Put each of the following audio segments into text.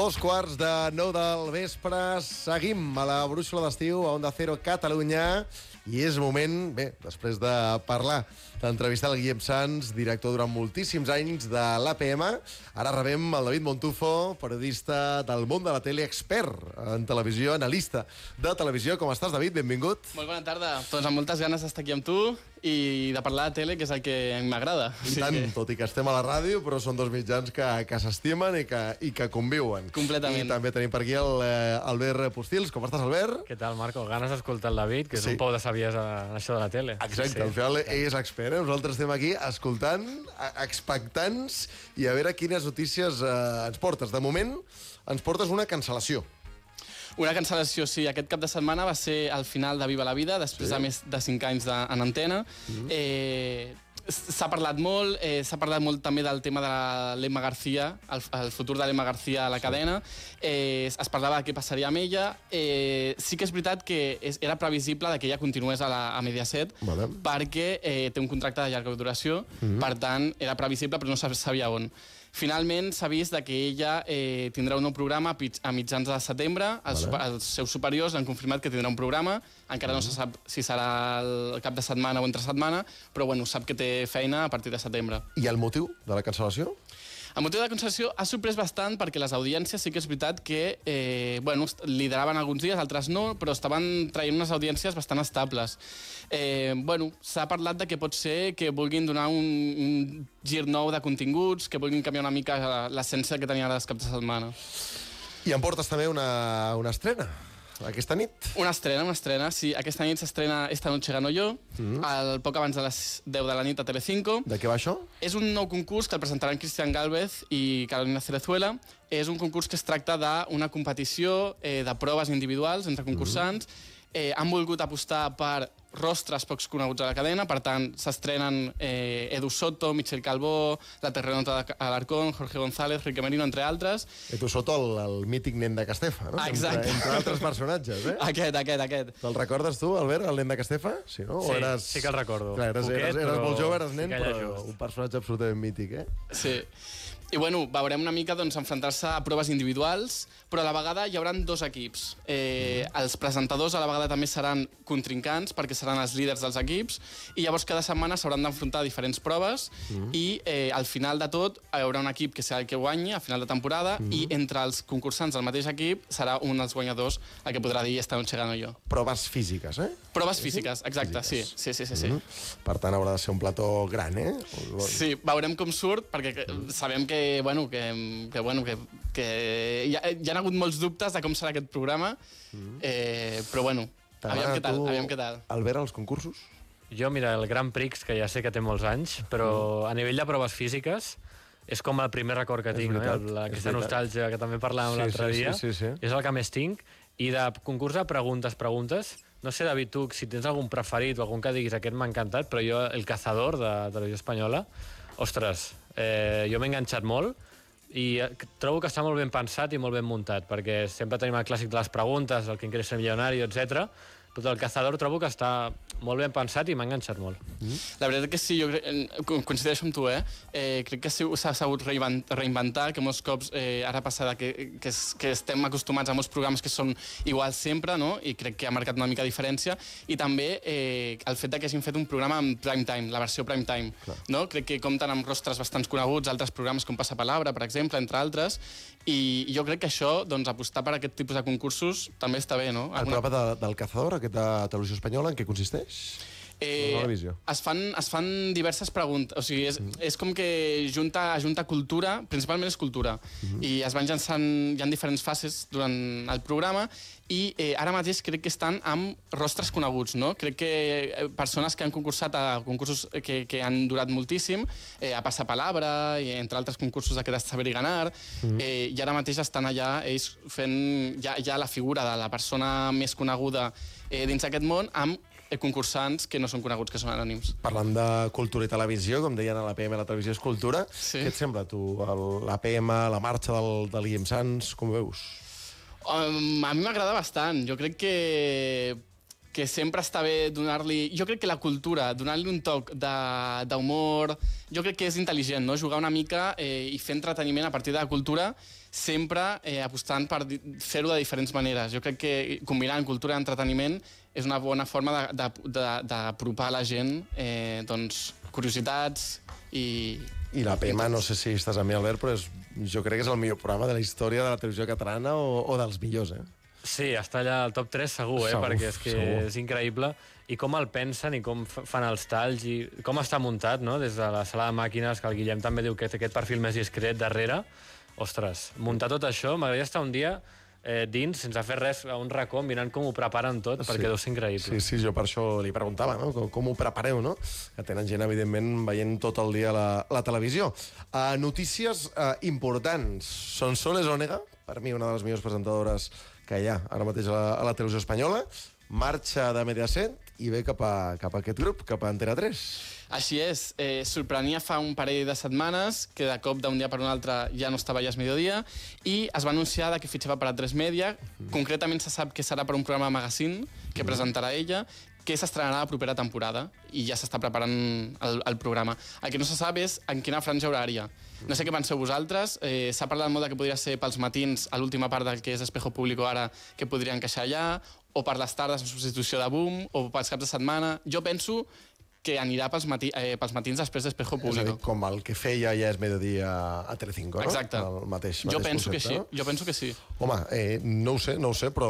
Dos quarts de nou del vespre. Seguim a la brúixola d'estiu a Onda Cero Catalunya i és moment, bé, després de parlar, d'entrevistar el Guillem Sans, director durant moltíssims anys de l'APM. Ara rebem el David Montufo, periodista del món de la tele, expert en televisió, analista de televisió. Com estàs, David? Benvingut. Molt bona tarda. Doncs amb moltes ganes d'estar aquí amb tu i de parlar de tele, que és el que m'agrada. I tant, que... tot i que estem a la ràdio, però són dos mitjans que, que s'estimen i, que, i que conviuen. Completament. I també tenim per aquí el eh, Albert Postils. Com estàs, Albert? Què tal, Marco? Ganes d'escoltar el David, que és Sí. un pou de saviesa en això de la tele. Exacte, Sí. al final ell és expert, eh? Nosaltres estem aquí escoltant, expectants, i a veure quines notícies eh, ens portes. De moment, ens portes una cancel·lació. Una cancel·lació, sí. Aquest cap de setmana va ser el final de Viva la Vida, després Sí. de més de 5 anys de, en antena. Eh, S'ha parlat molt, eh, s'ha parlat molt també del tema de l'Emma García, el, el futur de l'Emma García a la cadena. Eh, es parlava de què passaria amb ella. Eh, sí que és veritat que és, era previsible de que ella continués a, la, a Mediaset, Vale. perquè eh, té un contracte de llarga duració, mm -hmm. per tant, era previsible, però no se sabia on. Finalment s'ha vist que ella eh, tindrà un nou programa a mitjans de setembre. Els, Vale. vale. els seus superiors han confirmat que tindrà un programa. Encara no se sap si serà el cap de setmana o entre setmana, però bueno, sap que té feina a partir de setembre. I el motiu de la cancel·lació? El motiu de concessió ha sorprès bastant perquè les audiències sí que és veritat que eh, bueno, lideraven alguns dies, altres no, però estaven traient unes audiències bastant estables. Eh, bueno, S'ha parlat de que pot ser que vulguin donar un, un gir nou de continguts, que vulguin canviar una mica l'essència que tenien les caps de setmana. I em portes també una, una estrena, aquesta nit. Una estrena, una estrena. Sí, aquesta nit s'estrena Esta noche gano yo, mm. el poc abans de les 10 de la nit a Telecinco. De què va això? És un nou concurs que el presentaran Cristian Galvez i Carolina Cerezuela. És un concurs que es tracta d'una competició eh, de proves individuals entre concursants. Eh, han volgut apostar per rostres pocs coneguts a la cadena, per tant, s'estrenen eh, Edu Soto, Michel Calbó, la Terrenota Alarcón, Jorge González, Rique Merino, entre altres. I tu sota el, el mític nen de Castefa, no? Exacte. Entre, entre altres personatges, eh? Aquest, aquest, aquest. Te'l recordes tu, Albert, el nen de Castefa? Sí, no? Sí, o eres... sí que el recordo. Clar, eres, Poquet, eres, eres però molt jove, eres sí nen, allà però just. un personatge absolutament mític, eh? Sí. I bueno, veurem una mica doncs, enfrontar-se a proves individuals, però a la vegada hi haurà dos equips. Eh, els presentadors a la vegada també seran contrincants, perquè seran els líders dels equips, i llavors cada setmana s'hauran d'enfrontar a diferents proves, i eh, al final de tot hi haurà un equip que serà el que guanyi a final de temporada, i entre els concursants del mateix equip serà un dels guanyadors el que podrà dir esta noche gano jo. Proves físiques, eh? Proves físiques, exacte, sí. Sí, sí, sí, sí. Per tant, haurà de ser un plató gran, eh? Sí, veurem com surt, perquè que- sabem que, bueno, que, que, bueno, que, que hi, ha, hi ha hagut molts dubtes de com serà aquest programa, eh, però bueno, aviam què tal, tu, aviam què tal. Albert, als concursos? Jo, mira, el Grand Prix, que ja sé que té molts anys, però a nivell de proves físiques és com el primer record que És tinc, veritat, no? La, és aquesta nostàlgia que també parlàvem Sí, l'altre sí, dia. sí, sí, sí. És el que més tinc. I de concurs de preguntes, preguntes, no sé, David, tu, si tens algun preferit o algun que diguis aquest m'ha encantat, però jo, El Cazador, de Televisió Espanyola, ostres, eh, jo m'he enganxat molt i eh, trobo que està molt ben pensat i molt ben muntat, perquè sempre tenim el clàssic de les preguntes, el que ser milionari, etc. Però el Cazador trobo que està molt ben pensat i m'ha enganxat molt. La veritat que sí, jo coincideixo amb tu, eh? eh crec que sí, s'ha sabut reinven- reinventar, que molts cops eh, ara passa de que, que, es- que estem acostumats a molts programes que són iguals sempre, no? i crec que ha marcat una mica diferència, i també eh, el fet de que hagin fet un programa en prime time, la versió prime time. No? Crec que compten amb rostres bastants coneguts, altres programes com Passa Palabra, per exemple, entre altres, i jo crec que això, doncs, apostar per aquest tipus de concursos també està bé, no? El Una- programa de, del Cazador, aquest de Televisió Espanyola, en què consisteix? Eh, es, fan, es fan diverses preguntes. O sigui, és, és com que junta, junta cultura, principalment és cultura, i es van llançant, hi ha diferents fases durant el programa, i eh, ara mateix crec que estan amb rostres coneguts, no? Crec que eh, persones que han concursat a concursos que, que han durat moltíssim, eh, a Passapalabra, i entre altres concursos d'aquest Saber i Ganar, eh, i ara mateix estan allà ells fent ja, ja la figura de la persona més coneguda eh, dins d'aquest món amb concursants que no són coneguts, que són anònims. Parlant de cultura i televisió, com deien a l'APM, la televisió és cultura. Sí. Què et sembla, tu, l'APM, la marxa del, del Guillem Sans, com ho veus? Um, a mi m'agrada bastant. Jo crec que que sempre està bé donar-li... Jo crec que la cultura, donar-li un toc de- d'humor, jo crec que és intel·ligent, no? Jugar una mica eh, i fer entreteniment a partir de la cultura, sempre eh, apostant per fer-ho de diferents maneres. Jo crec que combinant cultura i entreteniment és una bona forma de- de- de- d'apropar a la gent eh, doncs, curiositats i... I la PEMA, no sé si estàs amb mi, Albert, però és, jo crec que és el millor programa de la història de la televisió catalana o, o dels millors, eh? Sí, està allà al top 3 segur, eh? Segur, perquè és que segur. és increïble. I com el pensen i com fan els talls i com està muntat, no? Des de la sala de màquines, que el Guillem també diu que té aquest perfil més discret darrere. Ostres, muntar tot això, m'agradaria estar un dia eh, dins, sense fer res, a un racó, mirant com ho preparen tot, perquè deu ser increïble. Sí, sí, jo per això li preguntava, no? Com, com ho prepareu, no? Que tenen gent, evidentment, veient tot el dia la, la televisió. Uh, notícies uh, importants. Sonsoles Ònega, per mi una de les millors presentadores que hi ha ara mateix a la, a la televisió espanyola, marxa de Mediaset i ve cap a, cap a aquest grup, cap a Antena 3. Així és, eh, sorprenia fa un parell de setmanes que de cop d'un dia per un altre ja no estava a Llars Mediodía i es va anunciar que fitxava per a 3 Media. Concretament se sap que serà per un programa de magazine que presentarà ella que s'estrenarà la propera temporada i ja s'està preparant el, el programa. El que no se sap és en quina franja horària. No sé què penseu vosaltres, eh, s'ha parlat molt de que podria ser pels matins a l'última part del que és Espejo Público ara, que podria encaixar allà, o per les tardes en substitució de Boom, o pels caps de setmana. Jo penso que anirà pels, mati eh, pels matins després d'Espejo És a dir, Público. com el que feia ja és mediodía a Telecinco, no? Exacte. El mateix, Jo mateix penso que concepte, sí, no? jo penso que sí. Home, eh, no ho sé, no ho sé, però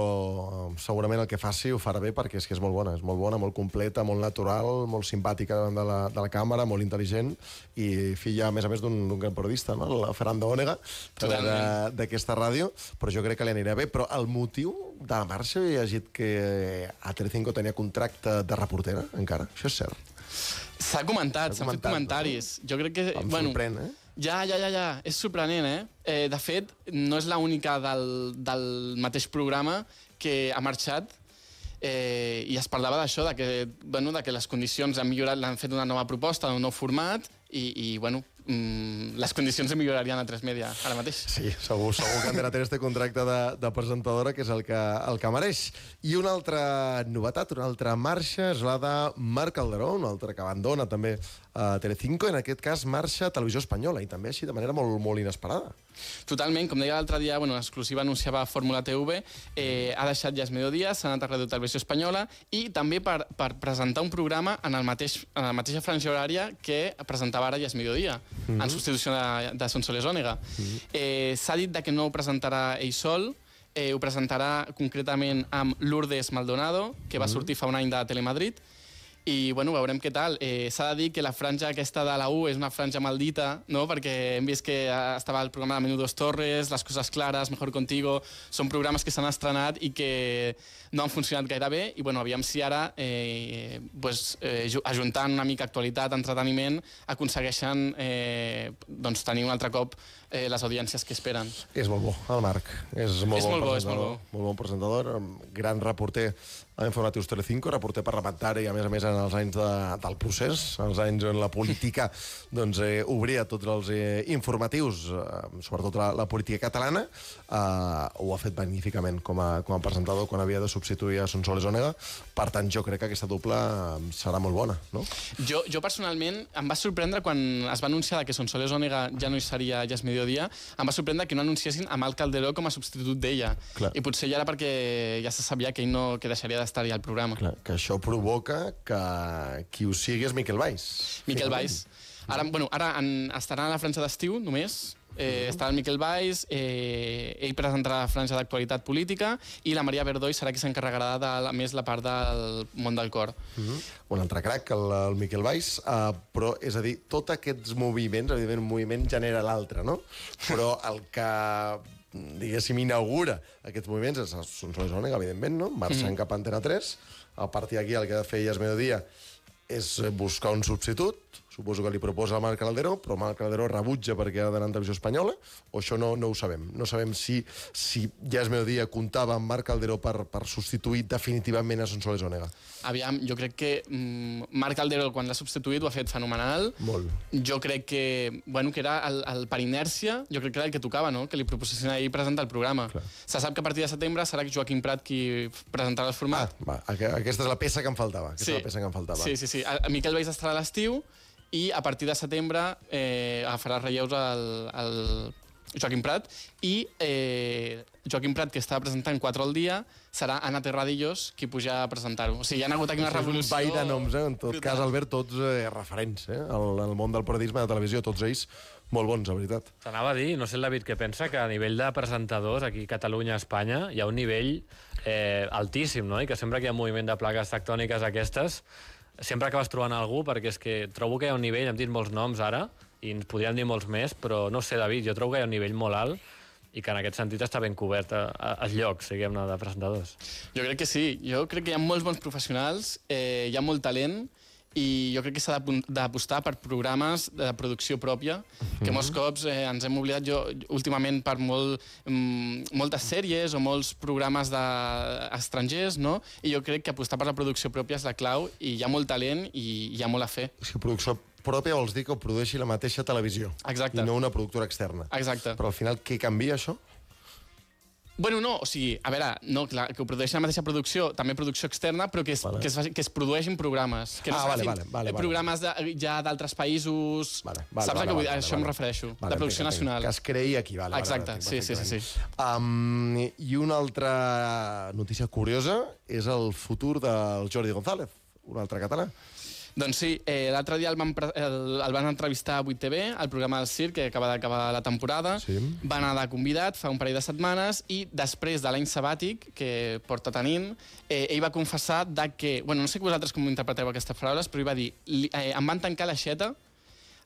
eh, segurament el que faci ho farà bé perquè és que és molt bona, és molt bona, molt completa, molt natural, molt simpàtica de la, de la càmera, molt intel·ligent i filla, a més a més, d'un gran periodista, no? el Fernando Ònega, d'aquesta ràdio, però jo crec que li anirà bé. Però el motiu de la marxa, he llegit que a Telecinco tenia contracte de reportera, encara. Això és cert. S'ha comentat, S'ha s'han fet comentaris. Jo crec que... Em sorprèn, eh? Ja, ja, ja, ja. És sorprenent, eh? eh de fet, no és l'única del, del mateix programa que ha marxat eh, i es parlava d'això, de, que, bueno, de que les condicions han millorat, l'han fet una nova proposta, un nou format, i, i bueno, mm, les condicions millorarien a 3 Media ara mateix. Sí, segur, segur que Antena 3 té contracte de, de presentadora, que és el que, el que mereix. I una altra novetat, una altra marxa, és la de Marc Calderó, un altre que abandona també a Telecinco, en aquest cas marxa a Televisió Espanyola, i també així de manera molt, molt inesperada. Totalment, com deia l'altre dia, bueno, en exclusiva anunciava Fórmula TV, eh, ha deixat ja Mediodía, s'ha anat a Ràdio Televisió Espanyola i també per, per presentar un programa en, el mateix, en la mateixa franja horària que presentava ara ja Mediodía, mm -hmm. en substitució de, de Sonsoles Ònega. Mm -hmm. eh, S'ha dit de que no ho presentarà ell sol, eh, ho presentarà concretament amb Lourdes Maldonado, que va sortir fa un any de Telemadrid, i bueno, veurem què tal. Eh, S'ha de dir que la franja aquesta de la U és una franja maldita, no? perquè hem vist que eh, estava el programa de Menudos Torres, Les coses clares, Mejor contigo... Són programes que s'han estrenat i que no han funcionat gaire bé i bueno, aviam si ara, eh, pues, eh, ju- ajuntant una mica actualitat, entreteniment, aconsegueixen eh, doncs, tenir un altre cop eh, les audiències que esperen. És molt bo, el Marc. És molt, És molt bo, és molt bo. Molt bon presentador, gran reporter a Informatius Telecinco, reporter parlamentari, a més a més en els anys de, del procés, els anys on la política doncs, eh, obria tots els eh, informatius, eh, sobretot la, la política catalana, eh, ho ha fet magníficament com a, com a presentador quan havia de substituir a Sonsoles Ònega. Per tant, jo crec que aquesta dupla eh, serà molt bona, no? Jo, jo personalment em va sorprendre quan es va anunciar que Sonsoles Ònega ja no hi seria ja és mediodía, em va sorprendre que no anunciessin a Mal Calderó com a substitut d'ella. I potser ja era perquè ja se sabia que ell no que deixaria d'estar-hi al programa. Clar, que això provoca que qui ho sigui és Miquel Valls. Miquel. Valls. Ara, bueno, ara en, estarà a la franja d'estiu, només. Eh, estarà el Miquel Valls, eh, ell presentarà la franja d'actualitat política i la Maria Verdoy serà qui s'encarregarà de la, més la part del món del cor. un altre crac, el, el Miquel Valls, uh, però, és a dir, tots aquests moviments, evidentment, un moviment genera l'altre, no? Però el que diguéssim, inaugura aquests moviments és Sonsoles Ònega, evidentment, no? Marxant cap a Antena 3. A partir d'aquí el que ha de fer ja és mediodía és buscar un substitut, suposo que li proposa a Marc Calderó, però Marc Calderó rebutja perquè ha d'anar en televisió espanyola, o això no, no ho sabem. No sabem si, si ja és meu dia comptava amb Marc Calderó per, per substituir definitivament a Sonsoles Onega. Aviam, jo crec que mm, Marc Calderó, quan l'ha substituït, ho ha fet fenomenal. Molt. Jo crec que, bueno, que era el, el, per inèrcia, jo crec que era el que tocava, no? Que li proposessin ahir presentar el programa. Clar. Se sap que a partir de setembre serà Joaquim Prat qui presentarà el Ah, format. va, aqu- aquesta és la peça que em faltava. Aquesta és la peça que em faltava. Sí, sí, sí. A, a Miquel Baix estarà a l'estiu i a partir de setembre eh, agafarà relleus el, el Joaquim Prat i eh, Joaquim Prat, que estava presentant 4 al dia, serà Ana Terradillos qui puja a presentar-ho. O sigui, hi ha hagut aquí una un revolució... ball de noms, eh? En tot brutal. cas, Albert, tots eh, referents, eh? Al, al món del periodisme de televisió, tots ells molt bons, la veritat. T'anava a dir, no sé el David què pensa, que a nivell de presentadors, aquí a Catalunya, a Espanya, hi ha un nivell eh, altíssim, no? I que sempre que hi ha un moviment de plaques tectòniques aquestes, sempre acabes trobant algú, perquè és que trobo que hi ha un nivell, hem dit molts noms ara, i ens podríem dir molts més, però no sé, David, jo trobo que hi ha un nivell molt alt i que en aquest sentit està ben cobert a, als llocs, diguem-ne, de presentadors. Jo crec que sí. Jo crec que hi ha molts bons professionals, eh, hi ha molt talent, i jo crec que s'ha d'apostar per programes de producció pròpia, que molts cops eh, ens hem oblidat jo últimament per molt, mm, moltes sèries o molts programes de, estrangers, no? I jo crec que apostar per la producció pròpia és la clau i hi ha molt talent i hi ha molt a fer. Si producció pròpia vols dir que ho produeixi la mateixa televisió. Exacte. I no una productora externa. Exacte. Però al final, què canvia això? Bueno, no, o sigui, a veure, no, clar, que ho produeixi la mateixa producció, també producció externa, però que es, Vale. que es, faci- que es produeixin programes. Que no Ah, es vale, vale, vale, eh, vale. programes de, ja d'altres països... Vale, vale, Saps vale, a vale, A això vale. em refereixo, Vale, de producció entenc. nacional. Que es creï aquí, vale. Exacte, vale, sí, sí, sí, sí. Um, I una altra notícia curiosa és el futur del Jordi González, un altre català. Doncs sí, eh, l'altre dia el van, el, el van entrevistar a 8TV, al programa del Circ, que acaba d'acabar la temporada. Sí. Va anar de convidat fa un parell de setmanes i després de l'any sabàtic que porta tenint, eh, ell va confessar de que... Bueno, no sé que vosaltres com interpreteu aquestes paraules, però ell va dir li, eh, em van tancar l'aixeta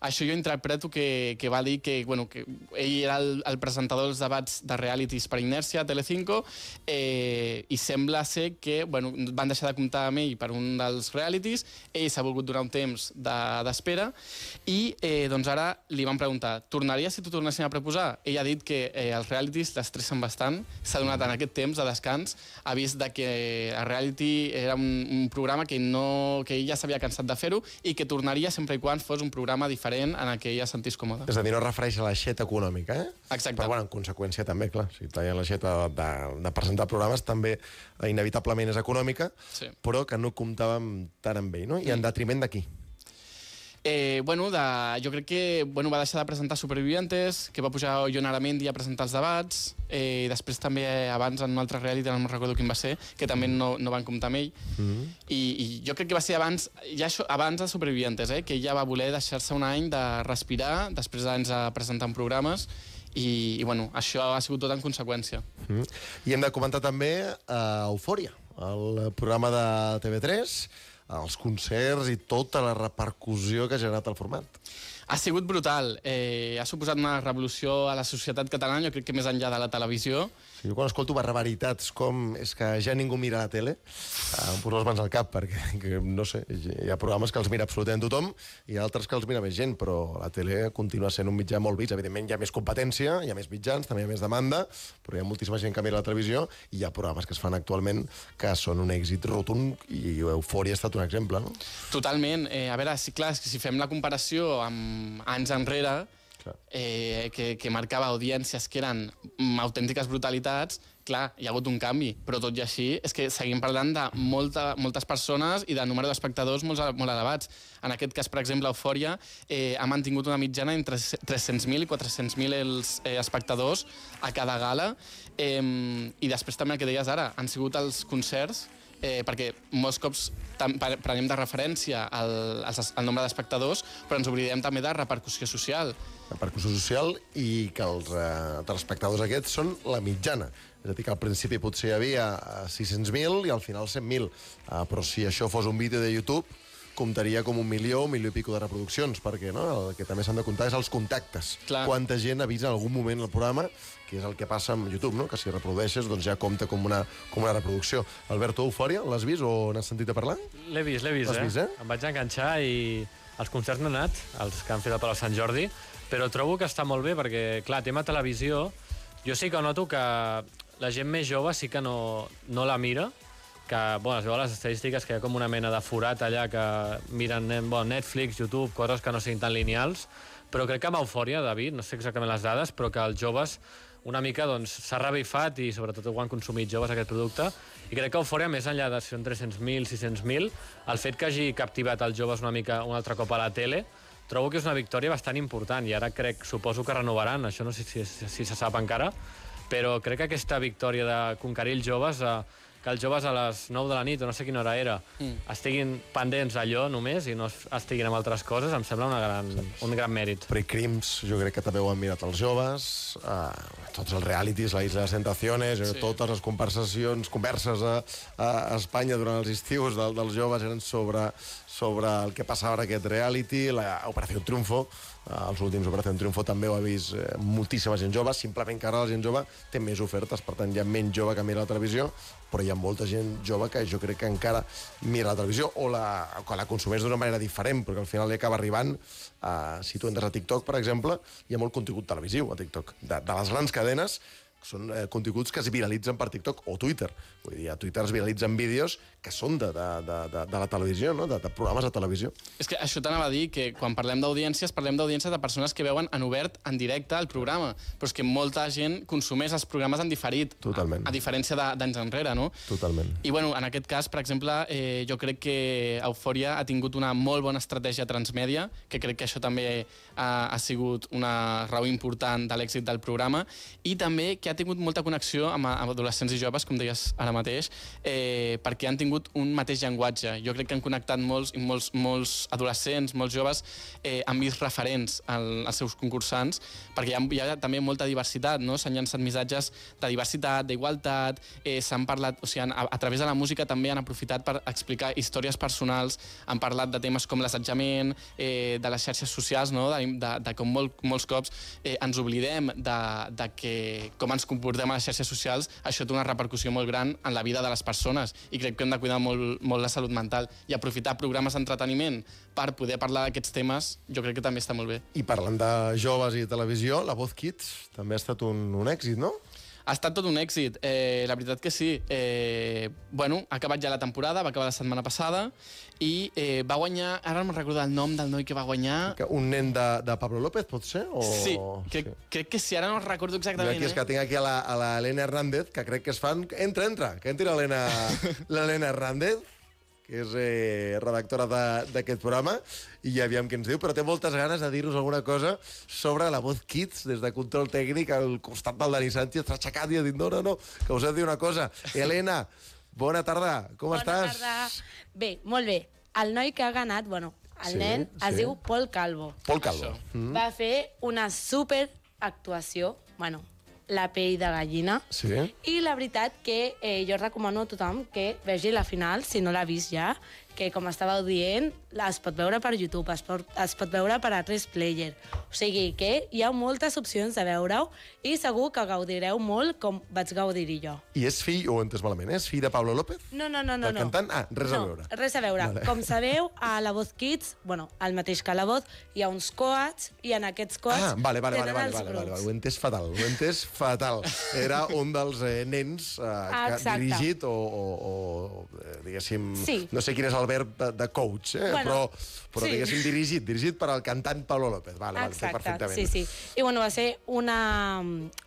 això jo interpreto que, que va dir que, bueno, que ell era el, el presentador dels debats de realities per inèrcia a Telecinco eh, i sembla ser que bueno, van deixar de comptar amb ell per un dels realities, ell s'ha volgut donar un temps de- d'espera de, i eh, doncs ara li van preguntar tornaria si t'ho tornessin a proposar? Ell ha dit que eh, els realities l'estressen bastant, s'ha donat en aquest temps de descans, ha vist de que el reality era un, un programa que, no, que ell ja s'havia cansat de fer-ho i que tornaria sempre i quan fos un programa diferent en el que es sentís còmode. És a dir, no refereix a l'aixeta econòmica, eh? Exacte. Però, bueno, en conseqüència també, clar, si tallen l'aixeta de, de presentar programes també inevitablement és econòmica, Sí. però que no comptàvem tant amb ell, no? I en detriment d'aquí. Eh, bueno, de, jo crec que bueno, va deixar de presentar Supervivientes, que va pujar Jon Aramendi a presentar els debats, eh, i després també eh, abans en un altre reality, no recordo quin va ser, que també no, no van comptar amb ell. Mm -hmm. I, I jo crec que va ser abans, ja això, abans de Supervivientes, eh, que ella va voler deixar-se un any de respirar, després d'anys de presentar en programes, i, i bueno, això ha sigut tot en conseqüència. Mm. I hem de comentar també uh, Eufòria, el programa de TV3, els concerts i tota la repercussió que ha generat el format. Ha sigut brutal. Eh, ha suposat una revolució a la societat catalana, jo crec que més enllà de la televisió. Jo quan escolto barbaritats com és que ja ningú mira la tele, eh, em poso les mans al cap, perquè, que, no sé, hi ha programes que els mira absolutament tothom i altres que els mira més gent, però la tele continua sent un mitjà molt vist. Evidentment hi ha més competència, hi ha més mitjans, també hi ha més demanda, però hi ha moltíssima gent que mira la televisió i hi ha programes que es fan actualment que són un èxit rotund i Eufòria ha estat un exemple, no? Totalment. Eh, a veure, sí, clar, que si fem la comparació amb anys enrere, Eh, que, que marcava audiències que eren mm, autèntiques brutalitats, clar, hi ha hagut un canvi, però tot i així és que seguim parlant de molta, moltes persones i de número d'espectadors molt, molt elevats. En aquest cas, per exemple, Eufòria eh, ha mantingut una mitjana entre 300.000 i 400.000 els eh, espectadors a cada gala. Eh, i després també el que deies ara, han sigut els concerts eh, perquè molts cops prenem de referència el, el, el nombre d'espectadors, però ens oblidem també de repercussió social. repercussió social i que els eh, telespectadors aquests són la mitjana. És a dir, que al principi potser hi havia eh, 600.000 i al final 100.000. Uh, però si això fos un vídeo de YouTube, comptaria com un milió, un milió i pico de reproduccions, perquè no? el que també s'han de comptar és els contactes. Clar. Quanta gent ha vist en algun moment el programa, que és el que passa amb YouTube, no? que si reprodueixes doncs ja compta com una, com una reproducció. Alberto, Eufòria, l'has vist o n'has sentit a parlar? L'he vist, l'he vist, eh? vist, eh? Em vaig enganxar i als concerts no he anat, els que han fet a Palau Sant Jordi, però trobo que està molt bé perquè, clar, tema televisió, jo sí que noto que la gent més jove sí que no, no la mira, que, bueno, es veu les estadístiques que hi ha com una mena de forat allà que miren eh, bueno, Netflix, YouTube, coses que no siguin tan lineals, però crec que amb eufòria, David, no sé exactament les dades, però que els joves una mica doncs, s'ha revifat i sobretot ho han consumit joves aquest producte i crec que Eufòria, més enllà de si són 300.000, 600.000, el fet que hagi captivat els joves una mica un altre cop a la tele trobo que és una victòria bastant important i ara crec, suposo que renovaran, això no sé si, si, si se sap encara, però crec que aquesta victòria de conquerir els joves eh, que els joves a les 9 de la nit o no sé quina hora era mm. estiguin pendents d'allò només i no estiguin amb altres coses, em sembla una gran, un gran mèrit. Precrims, jo crec que també ho han mirat els joves, uh, tots els realities, la Isla de Sentaciones, sí. totes les conversacions, converses a, a Espanya durant els estius del, dels joves eren sobre, sobre el que passava en aquest reality, la Operació Triunfo, Eh, els últims Operació Triunfo també ho ha vist eh, moltíssima gent jove, simplement que ara la gent jove té més ofertes, per tant hi ha menys jove que mira la televisió, però hi ha molta gent jove que jo crec que encara mira la televisió o la, o que la consumeix d'una manera diferent, perquè al final li acaba arribant, eh, si tu entres a TikTok, per exemple, hi ha molt contingut televisiu a TikTok, de, de les grans cadenes són eh, continguts que es viralitzen per TikTok o Twitter. Vull dir, a Twitter es viralitzen vídeos que són de, de, de, de, de la televisió, no? de, de programes de televisió. És que això t'anava a dir, que quan parlem d'audiències, parlem d'audiències de persones que veuen en obert, en directe, el programa, però és que molta gent consumeix els programes en diferit, Totalment. a, a diferència d'anys enrere, no? Totalment. I bueno, en aquest cas, per exemple, eh, jo crec que Eufòria ha tingut una molt bona estratègia transmèdia, que crec que això també ha, ha sigut una raó important de l'èxit del programa, i també que ha tingut molta connexió amb, amb adolescents i joves, com deies ara mateix, eh, perquè han tingut un mateix llenguatge. Jo crec que han connectat molts, molts, molts adolescents, molts joves, eh, han vist referents al, als seus concursants, perquè hi ha, hi ha també molta diversitat, no? S'han llançat missatges de diversitat, d'igualtat, eh, s'han parlat, o sigui, a, a través de la música també han aprofitat per explicar històries personals, han parlat de temes com l'assetjament, eh, de les xarxes socials, no? de, de, de com molt, molts cops eh, ens oblidem de, de que com ens comportem a les xarxes socials, això té una repercussió molt gran en la vida de les persones i crec que hem de cuidar molt, molt la salut mental i aprofitar programes d'entreteniment per poder parlar d'aquests temes, jo crec que també està molt bé. I parlant de joves i televisió, la Voz Kids també ha estat un, un èxit, no? Ha estat tot un èxit, eh, la veritat que sí. Eh, bueno, ha acabat ja la temporada, va acabar la setmana passada, i eh, va guanyar, ara no me'n recordo el nom del noi que va guanyar... Un nen de, de Pablo López, pot ser? O... Sí, crec, sí. crec que sí, ara no recordo exactament. Jo aquí és eh? que tinc aquí a l'Helena Hernández, que crec que es fan... Entra, entra, que entri l'Helena Hernández, que és eh, redactora d'aquest programa, i ja aviam què ens diu, però té moltes ganes de dir-nos alguna cosa sobre la Voz Kids, des de control tècnic, al costat del Dani Sánchez, s'ha aixecat i ha dit, no, no, no, que us he de dir una cosa. Helena, bona tarda, com bona estàs? Bona tarda. Bé, molt bé. El noi que ha ganat, bueno, el Sí, nen es sí. diu Pol Calvo. Pol Calvo. Mm. Va fer una super actuació, bueno, la pell de gallina. Sí? I la veritat que eh, jo recomano a tothom que vegi la final, si no l'ha vist ja, que, com estàveu dient, es pot veure per YouTube, es pot, es pot veure per A3 Player. O sigui que hi ha moltes opcions de veure-ho i segur que gaudireu molt com vaig gaudir-hi jo. I és fill, o entès malament, és fill de Pablo López? No, no, no, no. Del no. cantant? Ah, res a no, veure. res a veure. Vale. Com sabeu, a la Voz Kids, bueno, el mateix que a la Voz, hi ha uns coats, i en aquests coats Ah, vale, vale, vale, vale, vale, vale, vale, ho he entès fatal, ho he entès fatal. Era un dels eh, nens eh, que ha dirigit o, o, o eh, diguéssim, Sí. no sé quin és el verb de, coach, eh? Bueno, però, però sí. diguéssim dirigit, dirigit per al cantant Pablo López. Vale, vale, Exacte, perfectament. sí, sí. I bueno, va ser una,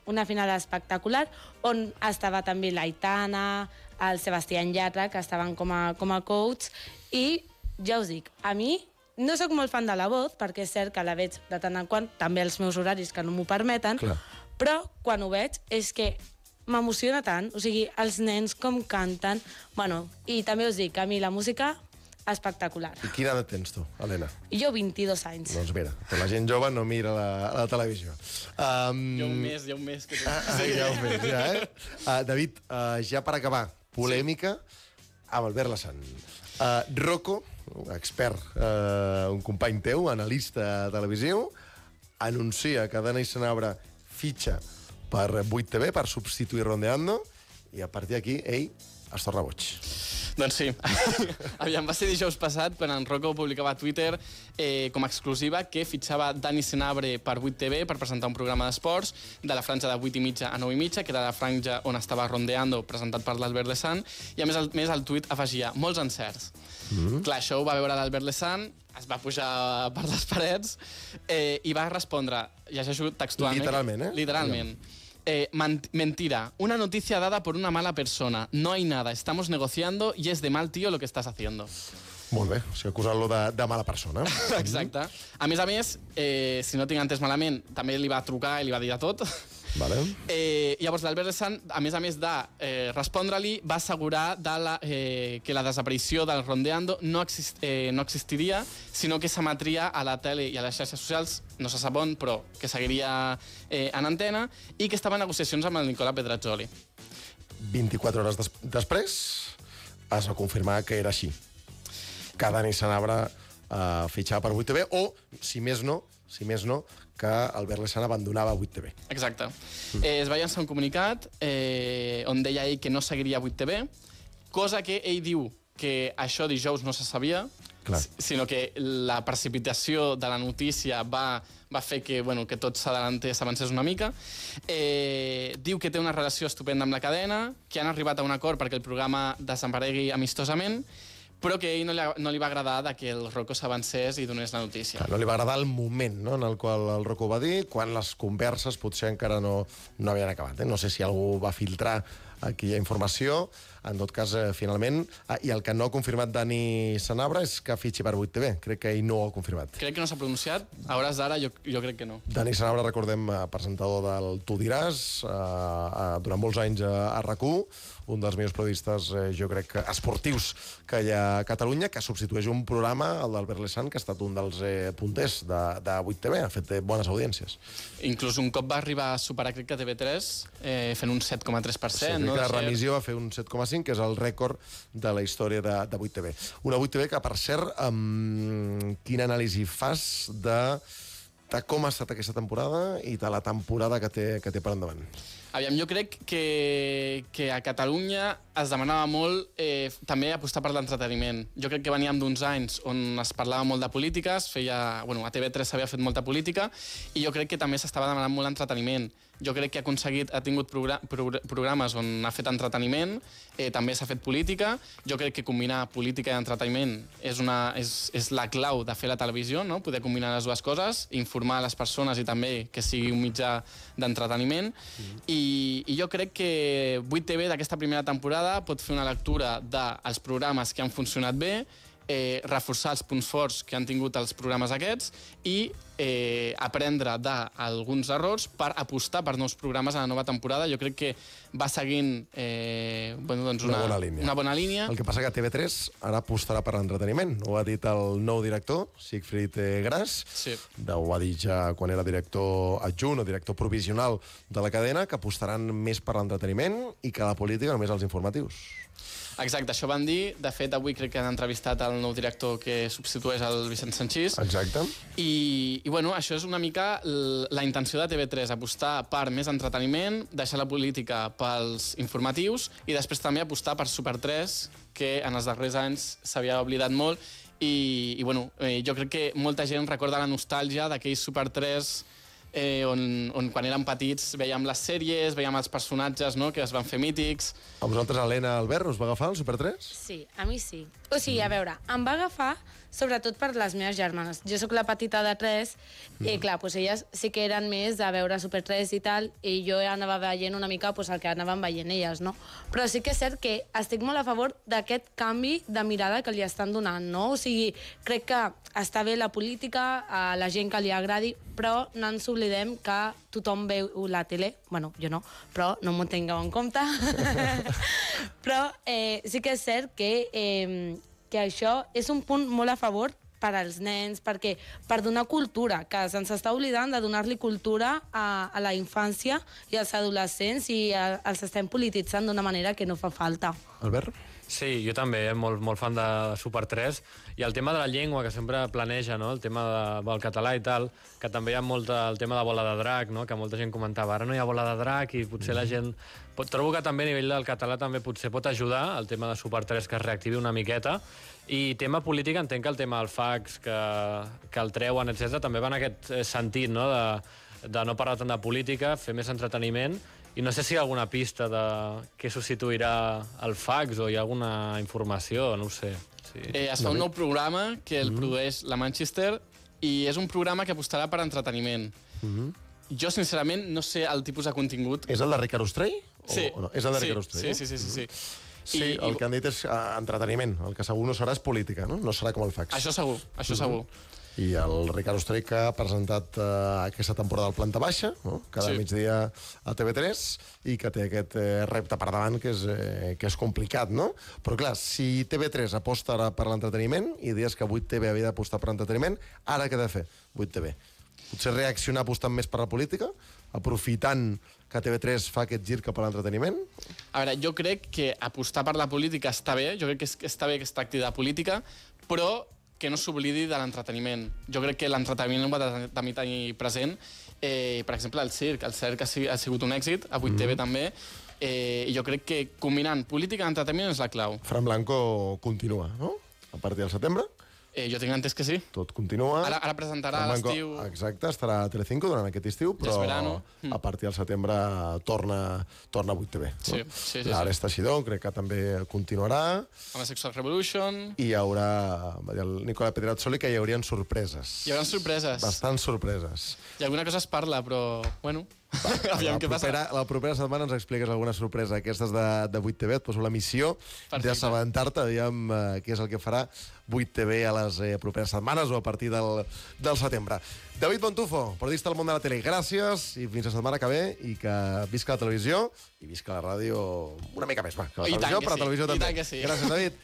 una final espectacular on estava també l'Aitana, el Sebastián Llatra, que estaven com a, com a coach, i ja us dic, a mi no sóc molt fan de la voz, perquè és cert que la veig de tant en quant, també els meus horaris que no m'ho permeten, Clar. però quan ho veig és que m'emociona tant, o sigui, els nens com canten, bueno, i també us dic que a mi la música, espectacular. I quina edat tens tu, Helena? Jo 22 anys. Doncs mira, que la gent jove no mira la, la televisió. Um, Hi ha un mes, hi ha un mes que... Ah, ah, ja ho fes, ja, eh? Uh, David, uh, ja per acabar, polèmica amb Albert Lassan. Uh, Rocco, un expert, uh, un company teu, analista televisiu, anuncia que Dana i Sanabra fitxa per 8TV per substituir Rondeando i a partir d'aquí ell es torna boig. Doncs sí. Aviam, va ser dijous passat quan en Rocco publicava a Twitter eh, com a exclusiva que fitxava Dani Senabre per 8TV per presentar un programa d'esports de la franja de 8 i mitja a 9 i mitja, que era la franja on estava Rondeando, presentat per l'Albert Lesan, i a més el, més el tuit afegia molts encerts. Mm -hmm. Clar, això ho va veure l'Albert Lesan, es va pujar per les parets eh, i va respondre, llegeixo textualment... Literalment, eh? Literalment. Eh, mentira. Una noticia dada por una mala persona. No hay nada. Estamos negociando y es de mal tío lo que estás haciendo. Molt bé, o sigui, acusant-lo de, de mala persona. Exacte. A més a més, eh, si no tinc entès malament, també li va trucar i li va dir de tot. Vale. Eh, llavors, l'Albert Sant, a més a més de eh, respondre-li, va assegurar de la, eh, que la desaparició del Rondeando no, exist, eh, no existiria, sinó que s'emetria a la tele i a les xarxes socials, no se sap on, però que seguiria eh, en antena, i que estava en negociacions amb el Nicola Pedrazzoli. 24 hores des després es va confirmar que era així. Que Dani Sanabra eh, fitxava per 8TV, o, si més no, si més no, que Albert Lessan abandonava 8TV. Exacte. Mm. Eh, es va llançar un comunicat eh, on deia ell que no seguiria 8TV, cosa que ell diu que això dijous no se sabia, Clar. sinó que la precipitació de la notícia va, va fer que, bueno, que tot s'avancés una mica. Eh, diu que té una relació estupenda amb la cadena, que han arribat a un acord perquè el programa desaparegui amistosament, però que a ell no li, no li va agradar de que el Rocco s'avancés i donés la notícia. Clar, no li va agradar el moment no, en el qual el Rocco va dir, quan les converses potser encara no, no havien acabat. Eh? No sé si algú va filtrar aquella informació, en tot cas, eh, finalment, ah, i el que no ha confirmat Dani Sanabra és que fitxi per 8TV. Crec que ell no ho ha confirmat. Crec que no s'ha pronunciat. A hores d'ara jo, jo crec que no. Dani Sanabra, recordem, eh, presentador del Tu diràs, eh, eh, durant molts anys a, a RAC1, un dels millors periodistes, eh, jo crec, que esportius que hi ha a Catalunya, que substitueix un programa, el d'Albert Lesan, que ha estat un dels eh, punters de, de 8TV, ha fet eh, bones audiències. Inclús un cop va arribar a superar, crec que TV3, eh, fent un 7,3%. Sí, no? la remissió va fer un 7,5, que és el rècord de la història de, de 8TV. Una 8TV que, per cert, um, quina anàlisi fas de, de com ha estat aquesta temporada i de la temporada que té, que té per endavant? Aviam, jo crec que, que a Catalunya es demanava molt eh, també apostar per l'entreteniment. Jo crec que veníem d'uns anys on es parlava molt de polítiques, feia, bueno, a TV3 s'havia fet molta política, i jo crec que també s'estava demanant molt entreteniment. Jo crec que ha aconseguit, ha tingut progra programes on ha fet entreteniment, eh, també s'ha fet política. Jo crec que combinar política i entreteniment és, una, és, és la clau de fer la televisió, no? poder combinar les dues coses, informar les persones i també que sigui un mitjà d'entreteniment. Mm. I, I jo crec que 8TV d'aquesta primera temporada pot fer una lectura dels programes que han funcionat bé, eh, reforçar els punts forts que han tingut els programes aquests i eh, aprendre d'alguns errors per apostar per nous programes a la nova temporada. Jo crec que va seguint eh, bueno, doncs una, una, bona línia. una bona línia. El que passa que TV3 ara apostarà per l'entreteniment. Ho ha dit el nou director, Siegfried eh, Gras. Sí. Ho va dir ja quan era director adjunt o director provisional de la cadena, que apostaran més per l'entreteniment i que la política només els informatius. Exacte, això van dir. De fet, avui crec que han entrevistat el nou director que substitueix el Vicent Sanchís. Exacte. I, i bueno, això és una mica la intenció de TV3, apostar per més entreteniment, deixar la política pels informatius i després també apostar per Super 3, que en els darrers anys s'havia oblidat molt i, i bueno, eh, jo crec que molta gent recorda la nostàlgia d'aquell Super 3 eh, on, on quan érem petits veiem les sèries, veiem els personatges no?, que es van fer mítics. A vosaltres, Helena Albert, us va agafar el Super 3? Sí, a mi sí. O sigui, a veure, em va agafar sobretot per les meves germanes. Jo sóc la petita de 3 mm. i, clar, doncs elles sí que eren més de veure Super 3 i tal, i jo anava veient una mica doncs, el que anaven veient elles, no? Però sí que és cert que estic molt a favor d'aquest canvi de mirada que li estan donant, no? O sigui, crec que està bé la política, a la gent que li agradi, però no ens oblidem que tothom veu la tele, bueno, jo no, però no m'ho tingueu en compte. però eh, sí que és cert que, eh, que això és un punt molt a favor per als nens, perquè per donar cultura, que se'ns està oblidant de donar-li cultura a, a la infància i als adolescents i a, els estem polititzant d'una manera que no fa falta. Albert? Sí, jo també, eh? molt, molt fan de Super 3. I el tema de la llengua, que sempre planeja, no? el tema de, del català i tal, que també hi ha molt el tema de bola de drac, no? que molta gent comentava, ara no hi ha bola de drac i potser la gent... Pot, trobo que també a nivell del català també potser pot ajudar el tema de Super 3 que es reactivi una miqueta. I tema polític, entenc que el tema del fax, que, que el treuen, etc també va en aquest eh, sentit, no? de, de no parlar tant de política, fer més entreteniment i no sé si hi ha alguna pista de què substituirà el fax o hi ha alguna informació, no ho sé. Sí. Eh, es fa un nou programa que el produeix la Manchester i és un programa que apostarà per entreteniment. Jo, sincerament, no sé el tipus de contingut. És el de Ricard Ostrell? O, Sí. o no? És el de sí, Ricard Ostrell? Sí, sí, sí. sí, sí. Sí, I- el i- que han dit és uh, entreteniment. El que segur no serà és política, no? No serà com el fax. Això segur, això segur. I el Ricard Ostrell que ha presentat uh, aquesta temporada al Planta Baixa, no? cada Sí. migdia a TV3, i que té aquest eh, repte per davant que és, eh, que és complicat, no? Però clar, si TV3 aposta ara per l'entreteniment i dies que 8TV havia d'apostar per l'entreteniment, ara què ha de fer 8TV? Potser reaccionar apostant més per la política, aprofitant que TV3 fa aquest gir cap a l'entreteniment? A veure, jo crec que apostar per la política està bé, jo crec que està bé que es tracti de política, però que no s'oblidi de l'entreteniment. Jo crec que l'entreteniment va de- també tenir present. Eh, per exemple, el circ. El circ ha, ha sigut un èxit, a 8TV també, eh, i jo crec que combinant política i entreteniment és la clau. Fran Blanco continua, no? A partir del setembre, Eh, jo tinc entès que sí. tot continua. Ara, ara presentarà a l'estiu... Exacte, estarà a Telecinco durant aquest estiu, però. Mm. a partir del setembre torna, torna a 8TV. Sí, sí, sí, L'Ares sí. Teixidor crec que també continuarà Amb la Sexual Revolution... i hi haurà va dir el Nicola Pedretzoli que hi haurien sorpreses. Hi haurà sorpreses. Bastants sorpreses. I alguna cosa es parla, però, bueno, aviam la què passa. propera, la propera setmana ens expliques alguna sorpresa aquestes de, de 8TV, et poso la missió d'assabentar-te, aviam eh, què és el que farà 8TV a les eh, properes setmanes o a partir del, del setembre. David Montufo, periodista del món de la tele, gràcies i fins la setmana que ve i que visca la televisió i visca la ràdio una mica més, va, que la I televisió, que però la sí, televisió i també. sí. Gràcies, David.